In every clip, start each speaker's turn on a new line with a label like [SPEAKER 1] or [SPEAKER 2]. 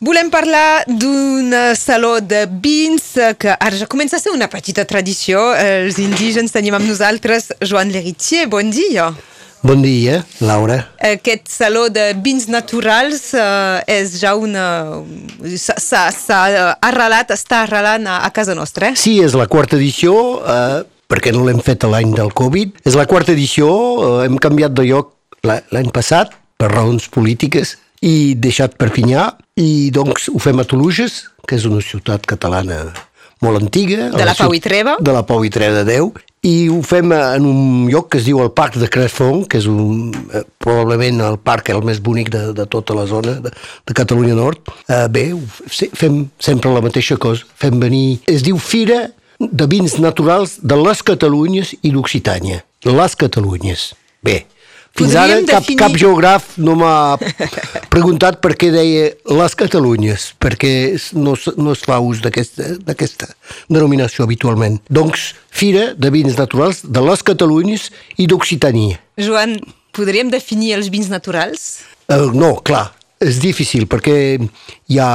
[SPEAKER 1] Volem parlar d'un eh, saló de vins eh, que ara ja comença a ser una petita tradició. Els indígenes tenim amb nosaltres Joan Leritier. Bon dia.
[SPEAKER 2] Bon dia, Laura.
[SPEAKER 1] Aquest saló de vins naturals eh, és ja una... s'ha arrelat, està arrelant a, a casa nostra. Eh?
[SPEAKER 2] Sí, és la quarta edició, eh, perquè no l'hem fet l'any del Covid. És la quarta edició, eh, hem canviat de lloc l'any passat per raons polítiques i deixat Perpinyà i doncs ho fem a Toluges, que és una ciutat catalana molt antiga.
[SPEAKER 1] De la, la Pau i Treva.
[SPEAKER 2] De la Pau i Treva de Déu. I ho fem en un lloc que es diu el Parc de Crefont, que és un, eh, probablement el parc el més bonic de, de tota la zona de, de Catalunya Nord. Eh, bé, fem sempre la mateixa cosa. Fem venir... Es diu Fira de vins naturals de les Catalunyes i l'Occitània. Les Catalunyes. Bé, fins Podríem ara cap, definir... cap geògraf no m'ha preguntat per què deia les Catalunyes, perquè no, no es fa ús d'aquesta denominació habitualment. Doncs, Fira de Vins Naturals de les Catalunyes i d'Occitania.
[SPEAKER 1] Joan, podríem definir els vins naturals?
[SPEAKER 2] Uh, no, clar, és difícil perquè hi ha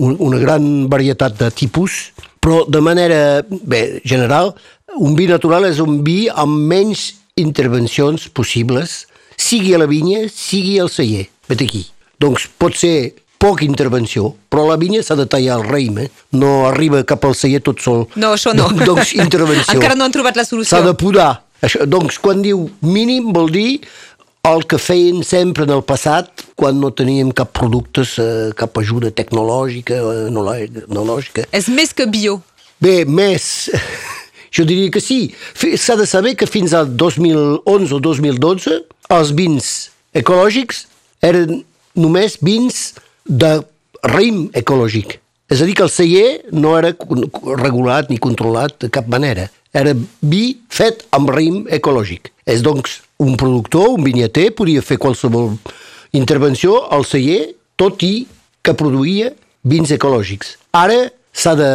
[SPEAKER 2] un, una gran varietat de tipus, però de manera bé, general, un vi natural és un vi amb menys intervencions possibles, sigui a la vinya, sigui al celler. Vet aquí. Doncs pot ser poca intervenció, però la vinya s'ha de tallar el raïm, eh? no arriba cap al celler tot sol.
[SPEAKER 1] No, això no.
[SPEAKER 2] Doncs intervenció.
[SPEAKER 1] Encara no han trobat la solució.
[SPEAKER 2] S'ha de podar. Això, doncs quan diu mínim vol dir el que feien sempre en el passat quan no teníem cap productes, eh, cap ajuda tecnològica, eh, lògica.
[SPEAKER 1] És més que bio.
[SPEAKER 2] Bé, més... Jo diria que sí. S'ha de saber que fins al 2011 o 2012 els vins ecològics eren només vins de raïm ecològic. És a dir, que el celler no era regulat ni controlat de cap manera. Era vi fet amb raïm ecològic. És doncs un productor, un vinyater, podia fer qualsevol intervenció al celler, tot i que produïa vins ecològics. Ara s'ha de,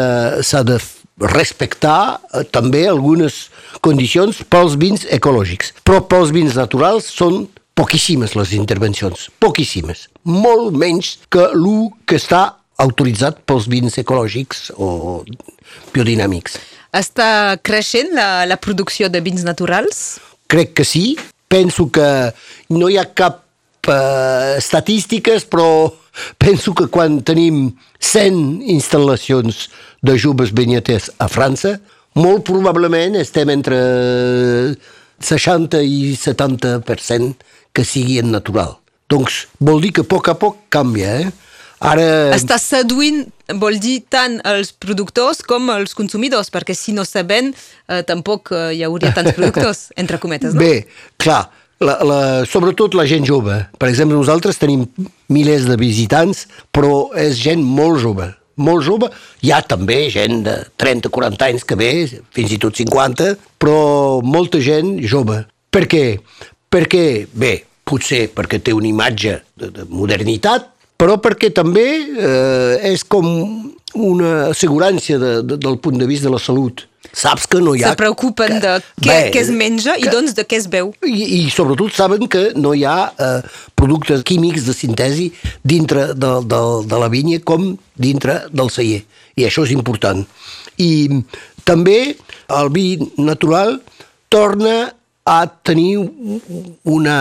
[SPEAKER 2] de respectar eh, també algunes condicions pels vins ecològics. Però pels vins naturals són poquíssimes les intervencions, poquíssimes. Molt menys que l'1 que està autoritzat pels vins ecològics o biodinàmics.
[SPEAKER 1] Està creixent la, la producció de vins naturals?
[SPEAKER 2] Crec que sí. Penso que no hi ha cap eh, estadístiques, però penso que quan tenim 100 instal·lacions de joves benyaters a França, molt probablement estem entre 60 i 70% que sigui en natural. Doncs vol dir que a poc a poc canvia, eh?
[SPEAKER 1] Ara... Està seduint, vol dir, tant els productors com els consumidors, perquè si no saben, eh, tampoc eh, hi hauria tants productors, entre cometes, no?
[SPEAKER 2] Bé, clar, la, la, sobretot la gent jove. Per exemple, nosaltres tenim milers de visitants, però és gent molt jove molt jove, hi ha també gent de 30-40 anys que ve, fins i tot 50, però molta gent jove. Per què? Perquè, bé, potser perquè té una imatge de, de modernitat, però perquè també eh, és com una assegurança de, de, del punt de vista de la salut saps que no hi ha...
[SPEAKER 1] Se preocupen que, de què, bé, què es menja que, i doncs de què es veu.
[SPEAKER 2] I, i sobretot saben que no hi ha eh, productes químics de sintesi dintre de, de, de la vinya com dintre del celler. I això és important. I també el vi natural torna a tenir una,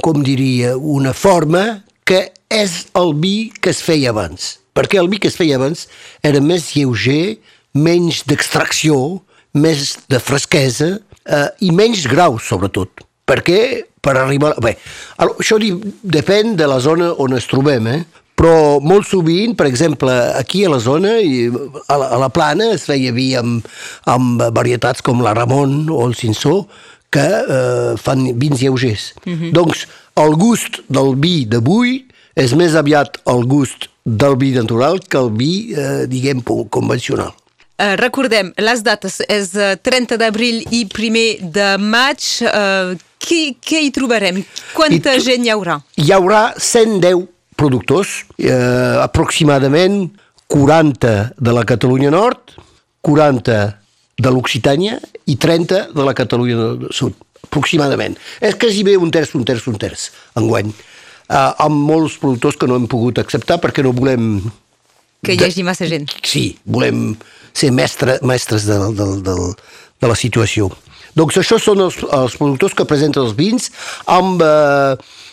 [SPEAKER 2] com diria, una forma que és el vi que es feia abans. Perquè el vi que es feia abans era més lleuger, menys d'extracció, més de fresquesa eh, i menys grau, sobretot. Perquè per arribar... Bé, això depèn de la zona on es trobem, eh? però molt sovint, per exemple, aquí a la zona, a la, a la plana, es feia vi amb, amb varietats com la Ramon o el Cinsó, que eh, fan vins lleugers. Mm -hmm. Doncs el gust del vi d'avui és més aviat el gust del vi natural que el vi, eh, diguem, convencional.
[SPEAKER 1] Uh, recordem, les dates és 30 eh, d'abril i 1 de maig. Uh, qui, què hi trobarem? Quanta I gent hi haurà?
[SPEAKER 2] Hi haurà 110 productors, eh, aproximadament 40 de la Catalunya Nord, 40 de l'Occitània i 30 de la Catalunya Sud, aproximadament. És quasi bé un terç, un terç, un terç, enguany. uh, amb molts productors que no hem pogut acceptar perquè no volem...
[SPEAKER 1] Que hi hagi massa gent.
[SPEAKER 2] Sí, volem ser mestre, mestres de, de, de, de la situació. Doncs això són els, els productors que presenten els vins amb... Eh,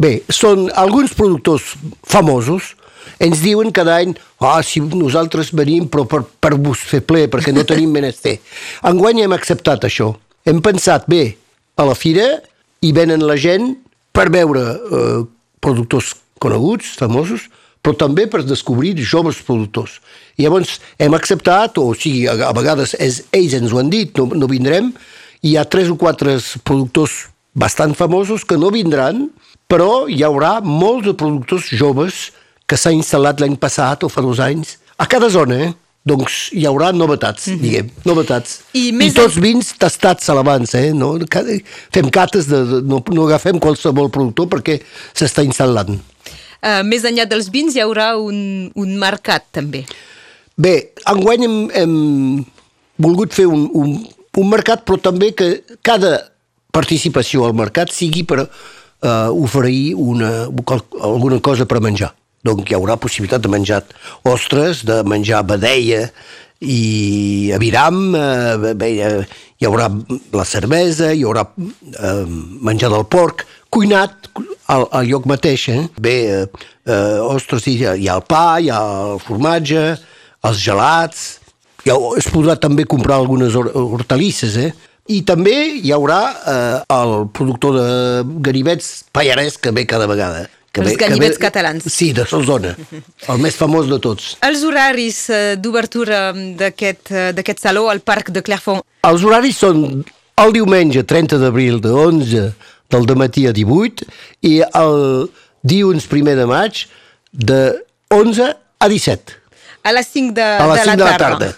[SPEAKER 2] bé, són alguns productors famosos, ens diuen cada any ah, si nosaltres venim però per, per vos fer ple, perquè no tenim menester. Enguany hem acceptat això. Hem pensat, bé, a la fira hi venen la gent per veure eh, productors coneguts, famosos, però també per descobrir joves productors. I llavors hem acceptat, o sigui, a, a vegades és, ells ens ho han dit, no, no vindrem, hi ha tres o quatre productors bastant famosos que no vindran, però hi haurà molts de productors joves que s'ha instal·lat l'any passat o fa dos anys, a cada zona, eh? doncs hi haurà novetats, mm -hmm. diguem, novetats. I, I tots de... vins tastats a l'abans, eh? No? Fem cates, de, de, no, no agafem qualsevol productor perquè s'està instal·lant.
[SPEAKER 1] Uh, més enllà dels vins hi haurà un, un mercat també.
[SPEAKER 2] Bé, enguany hem, hem volgut fer un, un, un mercat, però també que cada participació al mercat sigui per uh, oferir una, alguna cosa per menjar. Donc hi haurà possibilitat de menjar ostres, de menjar badeia i aviram, eh, bé, hi haurà la cervesa, hi haurà eh, menjar del porc, cuinat al, al lloc mateix. Eh? Bé, eh, eh, ostres, hi ha, hi ha el pa, hi ha el formatge, els gelats, ja, es podrà també comprar algunes hortalisses, eh? I també hi haurà eh, el productor de ganivets Pallarès que ve cada vegada. Que
[SPEAKER 1] Els
[SPEAKER 2] ve,
[SPEAKER 1] ganivets
[SPEAKER 2] ve,
[SPEAKER 1] catalans.
[SPEAKER 2] Sí, de Solsona, el més famós de tots.
[SPEAKER 1] Els horaris eh, d'obertura d'aquest eh, d'aquest saló al Parc de Clairfont?
[SPEAKER 2] Els horaris són el diumenge 30 d'abril de 11 del matí a 18 i el dilluns 1 de maig de 11 a 17.
[SPEAKER 1] A les 5 de,
[SPEAKER 2] a les
[SPEAKER 1] de,
[SPEAKER 2] 5
[SPEAKER 1] la
[SPEAKER 2] de la tarda.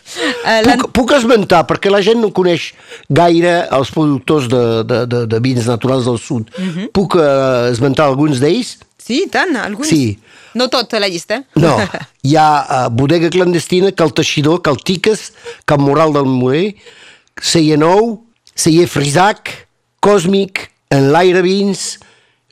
[SPEAKER 2] Uh, puc, puc esmentar, perquè la gent no coneix gaire els productors de, de, de, de vins naturals del sud. Uh -huh. Puc uh, esmentar alguns d'ells?
[SPEAKER 1] Sí, tant, alguns.
[SPEAKER 2] Sí.
[SPEAKER 1] No tot a la llista.
[SPEAKER 2] No, hi ha uh, Bodega Clandestina, Cal Teixidor, Cal Tiques, Cap Moral del Moler, Celler Nou, Celler Frisac, Còsmic, Enlaire Vins,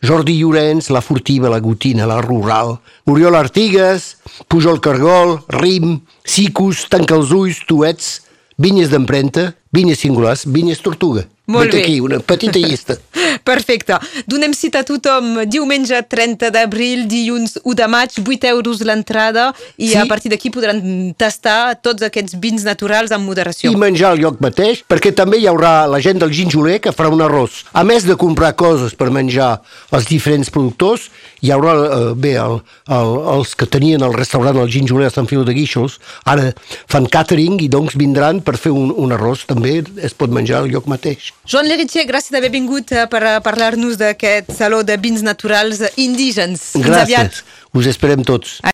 [SPEAKER 2] Jordi Llorenç, La Furtiva, La Gotina, La Rural, Oriol Artigues, Pujol Cargol, Rim, Sicus, Tanca els ulls, Tuets, Vinyes d'empremta, Vinyes singulars, Vinyes tortuga.
[SPEAKER 1] Molt
[SPEAKER 2] bé. aquí, una petita llista.
[SPEAKER 1] Perfecte. Donem cita a tothom diumenge 30 d'abril, dilluns 1 de maig, 8 euros l'entrada i sí. a partir d'aquí podran tastar tots aquests vins naturals amb moderació.
[SPEAKER 2] I menjar al lloc mateix, perquè també hi haurà la gent del ginjoler que farà un arròs. A més de comprar coses per menjar els diferents productors, hi haurà, eh, bé, el, el, els que tenien el restaurant el ginjoler a Sant Filo de Guíxols, ara fan catering i doncs vindran per fer un, un arròs, també es pot menjar al lloc mateix.
[SPEAKER 1] Joan Leritier, gràcies d'haver vingut eh, per parlar-nos d'aquest saló de vins naturals indígens.
[SPEAKER 2] Gràcies. Us esperem tots.